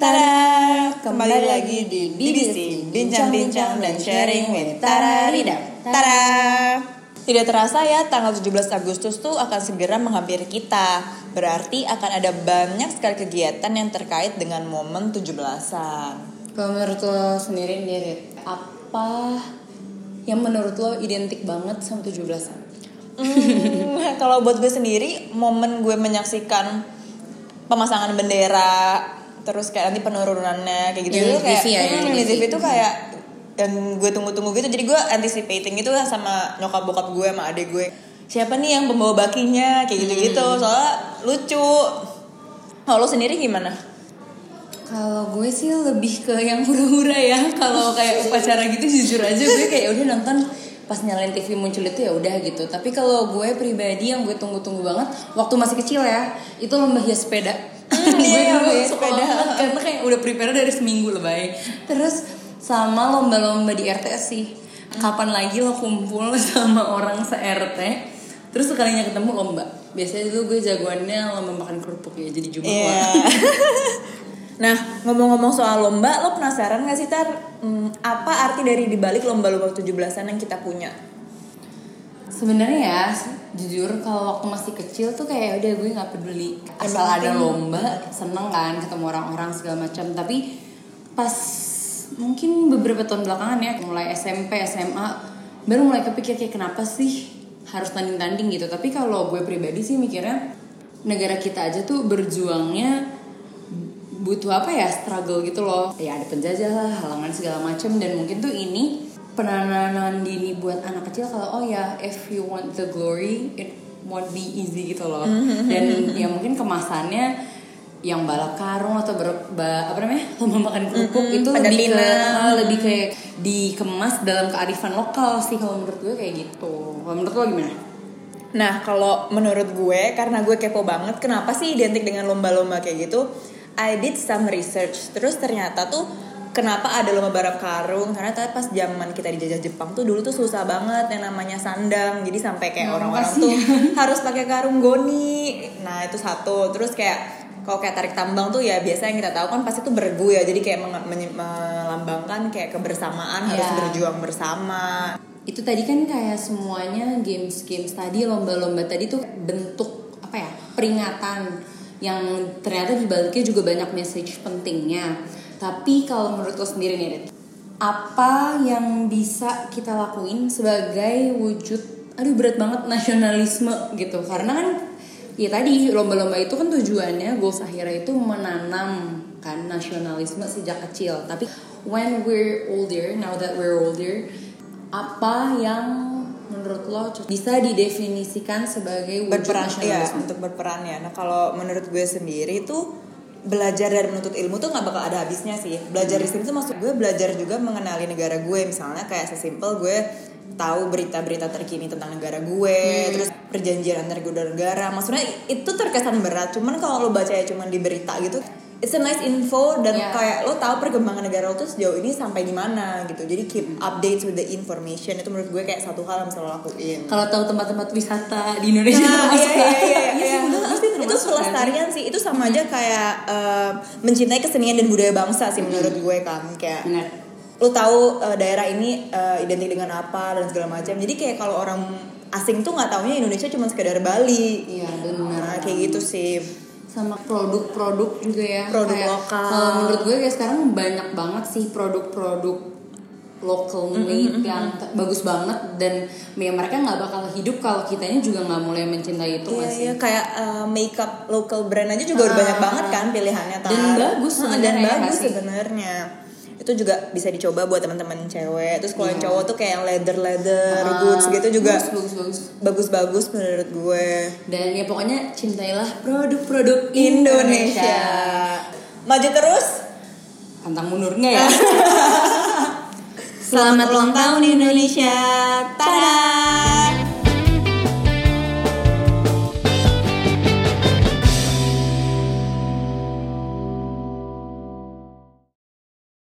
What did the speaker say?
Tada! Kembali lagi di BBC Bincang-bincang dan sharing with Tara Rida Tada! Tidak terasa ya tanggal 17 Agustus tuh akan segera menghampiri kita Berarti akan ada banyak sekali kegiatan yang terkait dengan momen 17-an Kalau menurut lo sendiri nih, Rit, apa yang menurut lo identik banget sama 17-an? Hmm, kalau buat gue sendiri momen gue menyaksikan pemasangan bendera terus kayak nanti penurunannya kayak gitu Yang gitu kayak ya, hmm, di TV. Itu kayak yang gue tunggu-tunggu gitu jadi gue anticipating itu lah sama nyokap bokap gue sama adik gue siapa nih yang pembawa bakinya kayak gitu gitu Hmm. soalnya lucu kalau lo sendiri gimana Kalau gue sih lebih ke yang hura-hura ya. Kalau kayak upacara gitu jujur aja gue kayak udah nonton pas nyalain TV muncul itu ya udah gitu. Tapi kalau gue pribadi yang gue tunggu-tunggu banget waktu masih kecil ya, itu lomba hias sepeda. gue iya, dulu karena kayak udah prepare dari seminggu lebay. Terus sama lomba-lomba di RT sih. Kapan lagi lo kumpul sama orang se-RT Terus sekalinya ketemu lomba Biasanya dulu gue jagoannya lomba makan kerupuk ya Jadi jumawa Iya. nah ngomong-ngomong soal lomba lo penasaran gak sih tar Hmm, apa arti dari dibalik lomba-lomba 17-an yang kita punya Sebenarnya ya, jujur kalau waktu masih kecil tuh kayak udah gue nggak peduli asal ada lomba seneng kan ketemu orang-orang segala macam. Tapi pas mungkin beberapa tahun belakangan ya, mulai SMP, SMA, baru mulai kepikir kayak kenapa sih harus tanding-tanding gitu. Tapi kalau gue pribadi sih mikirnya negara kita aja tuh berjuangnya butuh apa ya struggle gitu loh ya ada penjajah lah halangan segala macam dan mungkin tuh ini penanaman dini buat anak kecil kalau oh ya if you want the glory it won't be easy gitu loh. Dan ya mungkin kemasannya yang balap karung atau ber, ba- apa namanya lomba makan kerupuk itu pada lebih ke ah, lebih kayak dikemas dalam kearifan lokal sih kalau menurut gue kayak gitu. Kalau menurut lo gimana? Nah, kalau menurut gue, karena gue kepo banget, kenapa sih identik dengan lomba-lomba kayak gitu? I did some research, terus ternyata tuh kenapa ada lomba balap karung? Karena tadi pas zaman kita dijajah Jepang tuh dulu tuh susah banget yang namanya sandang, jadi sampai kayak Nah, orang-orang tuh harus pakai karung goni. Nah itu satu, terus kayak kalau kayak tarik tambang tuh ya biasa yang kita tahu kan pasti tuh bergu ya, jadi kayak melambangkan kayak kebersamaan harus Iya. berjuang bersama. itu tadi kan kayak semuanya games games tadi lomba-lomba tadi tuh bentuk apa ya peringatan yang ternyata di baliknya juga banyak message pentingnya tapi kalau menurut lo sendiri nih Rit, apa yang bisa kita lakuin sebagai wujud aduh berat banget nasionalisme gitu? Karena kan ya tadi lomba-lomba itu kan tujuannya goals akhirnya itu menanam kan nasionalisme sejak kecil. Tapi when we're older now that we're older apa yang menurut lo bisa didefinisikan sebagai wujud berperan ya nasionalisme? untuk berperan ya. Nah kalau menurut gue sendiri itu belajar dan menuntut ilmu tuh nggak bakal ada habisnya sih. Belajar di sini tuh maksud gue belajar juga mengenali negara gue. Misalnya kayak sesimpel gue tahu berita-berita terkini tentang negara gue terus perjanjian antar negara. Maksudnya itu terkesan berat. Cuman kalau lo baca ya cuman di berita gitu it's a nice info dan Yeah. kayak lo tahu perkembangan negara lo tuh sejauh ini sampai di mana gitu. Jadi keep updates with the information. Itu menurut gue kayak satu hal yang lo lakuin. Kalau tahu tempat-tempat wisata di Indonesia Nah, iya, iya, iya, Iya iya. bener, itu pelestarian sih. Itu sama aja kayak eh, mencintai kesenian dan budaya bangsa sih menurut gue kan. Kayak Benar. lu tahu eh, daerah ini eh, identik dengan apa dan segala macam. Jadi kayak kalau orang asing tuh nggak taunya Indonesia cuma sekedar Bali. Iya, benar. Nah, kayak gitu sih sama produk-produk juga ya Produk Kayak, lokal. kalau menurut gue kayak sekarang banyak banget sih produk-produk local made yang t- bagus banget dan ya mereka nggak bakal hidup kalau kitanya juga nggak mulai mencintai itu Iya, nggak sih iya kayak eh, makeup local brand aja juga udah Ah. banyak banget kan pilihannya Tar. Dan bagus Ah, dan sebenarnya, bagus sebenarnya itu juga bisa dicoba buat teman-teman cewek. Terus kalau yang Iya. cowok tuh kayak yang leather leather Ah, goods gitu juga. bagus bagus menurut gue. Dan ya pokoknya cintailah produk-produk Indonesia. Indonesia. Maju terus. Pantang mundur nggak ya. Selamat ulang tahun Indonesia. Tada!